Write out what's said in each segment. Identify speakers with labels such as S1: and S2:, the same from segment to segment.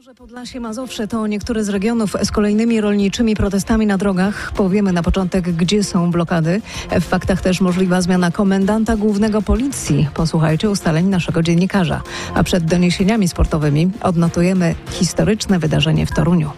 S1: Pomorze, Podlasie, Mazowsze to niektóre z regionów z kolejnymi rolniczymi protestami na drogach. Powiemy na początek, gdzie są blokady. W faktach też możliwa zmiana komendanta głównego policji. Posłuchajcie ustaleń naszego dziennikarza. A przed doniesieniami sportowymi odnotujemy historyczne wydarzenie w Toruniu.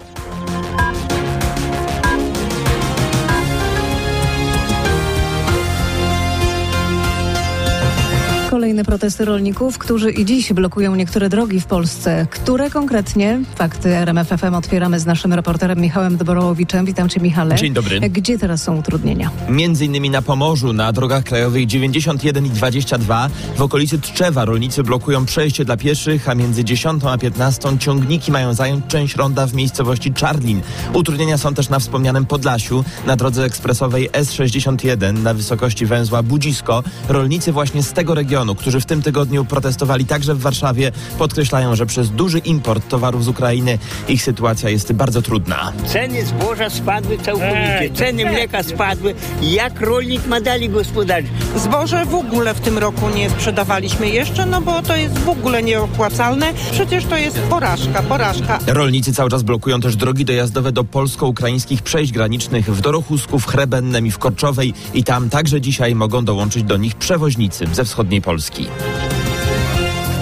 S1: Kolejne protesty rolników, którzy i dziś blokują niektóre drogi w Polsce. Które konkretnie? Fakty RMFFM otwieramy z naszym reporterem Michałem Doborołowiczem. Witam cię Michale.
S2: Dzień dobry.
S1: Gdzie teraz są utrudnienia?
S2: Między innymi na Pomorzu, na drogach krajowych 91 i 22 w okolicy Tczewa rolnicy blokują przejście dla pieszych, a między 10 a 15 ciągniki mają zająć część ronda w miejscowości Czarlin. Utrudnienia są też na wspomnianym Podlasiu, na drodze ekspresowej S61 na wysokości węzła Budzisko. Rolnicy właśnie z tego regionu którzy w tym tygodniu protestowali także w Warszawie, podkreślają, że przez duży import towarów z Ukrainy ich sytuacja jest bardzo trudna.
S3: Ceny zboża spadły całkowicie, ceny mleka spadły. Jak rolnik ma dalej gospodarzyć?
S4: Zboże w ogóle w tym roku nie sprzedawaliśmy jeszcze, no bo to jest w ogóle nieopłacalne. Przecież to jest porażka, porażka.
S2: Rolnicy cały czas blokują też drogi dojazdowe do polsko-ukraińskich przejść granicznych w Dorochusku, w Chrebennem i w Korczowej i tam także dzisiaj mogą dołączyć do nich przewoźnicy ze wschodniej Polski. Polski.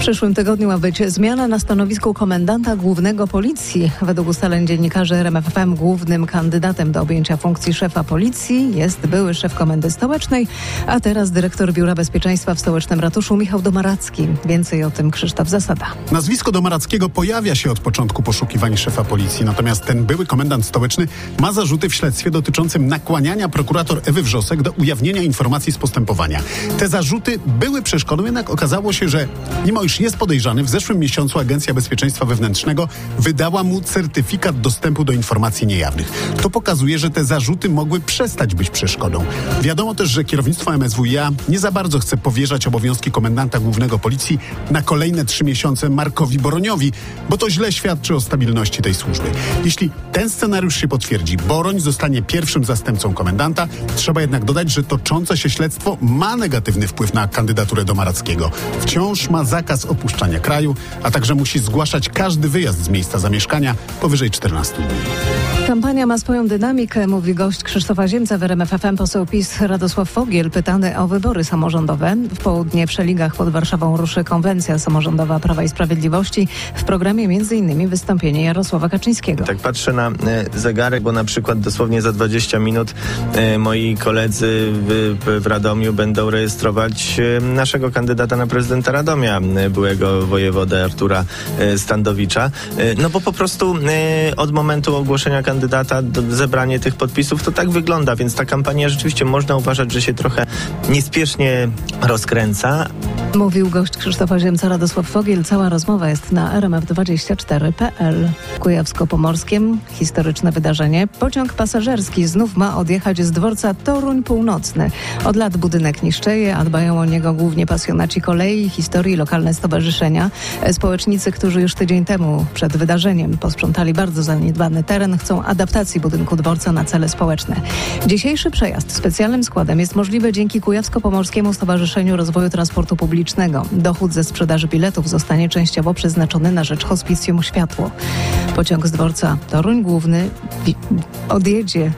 S1: W przyszłym tygodniu ma być zmiana na stanowisku komendanta głównego policji. Według ustaleń dziennikarzy RMFFM głównym kandydatem do objęcia funkcji szefa policji jest były szef komendy stołecznej, a teraz dyrektor Biura Bezpieczeństwa w stołecznym ratuszu Michał Domaracki. Więcej o tym Krzysztof Zasada.
S5: Nazwisko Domarackiego pojawia się od początku poszukiwań szefa policji, natomiast ten były komendant stołeczny ma zarzuty w śledztwie dotyczącym nakłaniania prokurator Ewy Wrzosek do ujawnienia informacji z postępowania. Te zarzuty były przeszkodą, jednak okazało się, że mimo jest podejrzany, w zeszłym miesiącu Agencja Bezpieczeństwa Wewnętrznego wydała mu certyfikat dostępu do informacji niejawnych. To pokazuje, że te zarzuty mogły przestać być przeszkodą. Wiadomo też, że kierownictwo MSWiA nie za bardzo chce powierzać obowiązki komendanta głównego policji na kolejne trzy miesiące Markowi Boroniowi, bo to źle świadczy o stabilności tej służby. Jeśli ten scenariusz się potwierdzi, Boroń zostanie pierwszym zastępcą komendanta. Trzeba jednak dodać, że toczące się śledztwo ma negatywny wpływ na kandydaturę do Marackiego. Wciąż ma zakaz opuszczania kraju, a także musi zgłaszać każdy wyjazd z miejsca zamieszkania powyżej 14 dni.
S1: Kampania ma swoją dynamikę, mówi gość Krzysztofa Ziemca w RMFFM, poseł PiS Radosław Fogiel, pytany o wybory samorządowe. W południe w Szeligach pod Warszawą ruszy konwencja samorządowa Prawa i Sprawiedliwości. W programie m.in. wystąpienie Jarosława Kaczyńskiego.
S6: Tak patrzę na e, zegarek, bo na przykład dosłownie za 20 minut e, moi koledzy w, w Radomiu będą rejestrować e, naszego kandydata na prezydenta Radomia, byłego wojewodę Artura Standowicza. No bo po prostu od momentu ogłoszenia kandydata zebranie tych podpisów to tak wygląda, więc ta kampania rzeczywiście można uważać, że się trochę niespiesznie rozkręca.
S1: Mówił gość Krzysztofa Ziemca, Radosław Fogiel. Cała rozmowa jest na rmf24.pl. W Kujawsko-Pomorskiem historyczne wydarzenie. Pociąg pasażerski znów ma odjechać z dworca Toruń Północny. Od lat budynek niszczeje, a dbają o niego głównie pasjonaci kolei, historii, lokalne stowarzyszenia. Społecznicy, którzy już tydzień temu przed wydarzeniem posprzątali bardzo zaniedbany teren, chcą adaptacji budynku dworca na cele społeczne. Dzisiejszy przejazd specjalnym składem jest możliwy dzięki Kujawsko-Pomorskiemu Stowarzyszeniu Rozwoju Transportu Publicznego. Dochód ze sprzedaży biletów zostanie częściowo przeznaczony na rzecz hospicjum Światło. Pociąg z dworca Toruń Główny odjedzie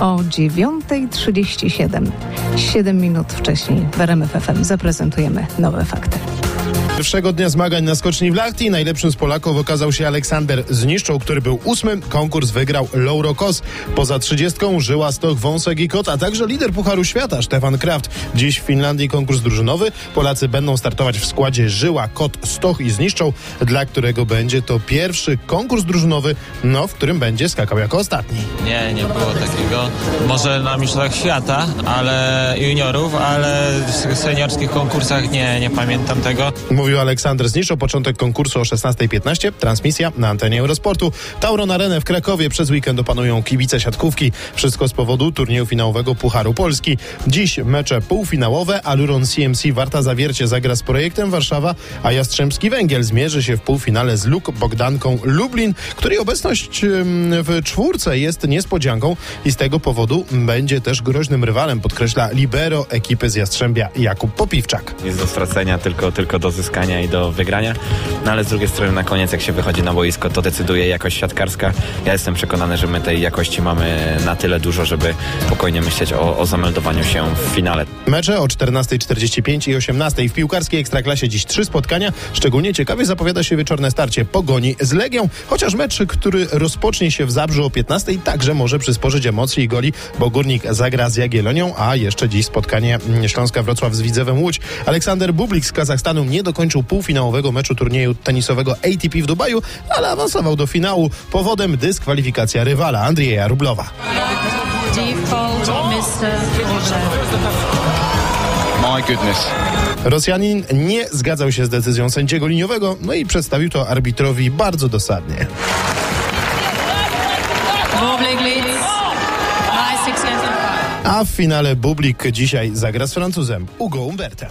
S1: o 9.37. 7 minut wcześniej w RMF FM zaprezentujemy nowe fakty.
S7: Pierwszego dnia zmagań na skoczni w Lachti najlepszym z Polaków okazał się Aleksander Zniszczą, który był ósmym. Konkurs wygrał Lauro Kos. Poza trzydziestką Żyła, Stoch, Wąsek i Kot, a także lider Pucharu Świata Stefan Kraft. Dziś w Finlandii konkurs drużynowy. Polacy będą startować w składzie Żyła, Kot, Stoch i Zniszczą, dla którego będzie to pierwszy konkurs drużynowy, no, w którym będzie skakał jako ostatni.
S8: Nie, nie było takiego. Może na Mistrzostwach Świata, ale juniorów, ale w seniorskich konkursach nie, nie pamiętam tego.
S7: Mówił Aleksander Znisz o początek konkursu o 16.15. Transmisja na antenie Eurosportu. Tauron Arenę w Krakowie przez weekend opanują kibice siatkówki. Wszystko z powodu turnieju finałowego Pucharu Polski. Dziś mecze półfinałowe. Aluron CMC Warta Zawiercie zagra z projektem Warszawa, a Jastrzębski Węgiel zmierzy się w półfinale z Luk Bogdanką Lublin, której obecność w czwórce jest niespodzianką i z tego powodu będzie też groźnym rywalem, podkreśla libero ekipy z Jastrzębia Jakub Popiwczak.
S9: Jest do stracenia, tylko, tylko do zyskania i do wygrania. No ale z drugiej strony na koniec, jak się wychodzi na boisko, to decyduje jakość siatkarska. Ja jestem przekonany, że my tej jakości mamy na tyle dużo, żeby spokojnie myśleć o, o zameldowaniu się w finale.
S7: Mecze o 14.45 i 18.00 w piłkarskiej Ekstraklasie dziś trzy spotkania. Szczególnie ciekawie zapowiada się wieczorne starcie Pogoni z Legią, chociaż mecz, który rozpocznie się w Zabrzu o 15.00 także może przysporzyć emocji i goli, bo Górnik zagra z Jagiellonią, a jeszcze dziś spotkanie Śląska Wrocław z Widzewem Łódź. Aleksander Bublik z Kazachstanu nie dokończył półfinałowego meczu turnieju tenisowego ATP w Dubaju, ale awansował do finału. Powodem dyskwalifikacja rywala Andrzeja Rublowa.
S10: My goodness.
S7: Rosjanin nie zgadzał się z decyzją sędziego liniowego, no i przedstawił to arbitrowi bardzo dosadnie. A w finale Bublik dzisiaj zagra z Francuzem Hugo Umbertem.